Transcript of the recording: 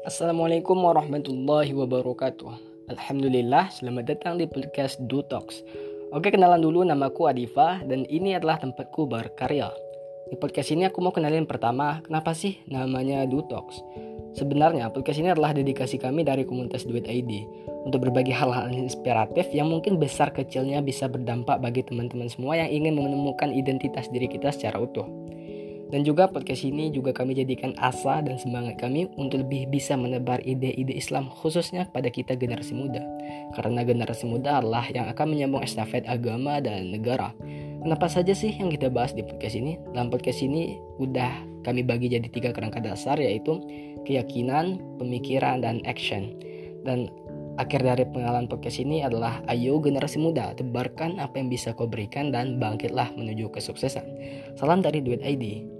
Assalamualaikum warahmatullahi wabarakatuh. Alhamdulillah, selamat datang di podcast Talks. Oke, kenalan dulu namaku Adifa dan ini adalah tempatku berkarya. Di podcast ini aku mau kenalin pertama, kenapa sih namanya Talks? Sebenarnya podcast ini adalah dedikasi kami dari komunitas Duit ID untuk berbagi hal-hal inspiratif yang mungkin besar kecilnya bisa berdampak bagi teman-teman semua yang ingin menemukan identitas diri kita secara utuh. Dan juga podcast ini juga kami jadikan asa dan semangat kami untuk lebih bisa menebar ide-ide Islam khususnya pada kita generasi muda. Karena generasi muda adalah yang akan menyambung estafet agama dan negara. Kenapa saja sih yang kita bahas di podcast ini? Dalam podcast ini udah kami bagi jadi tiga kerangka dasar yaitu keyakinan, pemikiran, dan action. Dan akhir dari pengalaman podcast ini adalah ayo generasi muda tebarkan apa yang bisa kau berikan dan bangkitlah menuju kesuksesan. Salam dari Duit ID.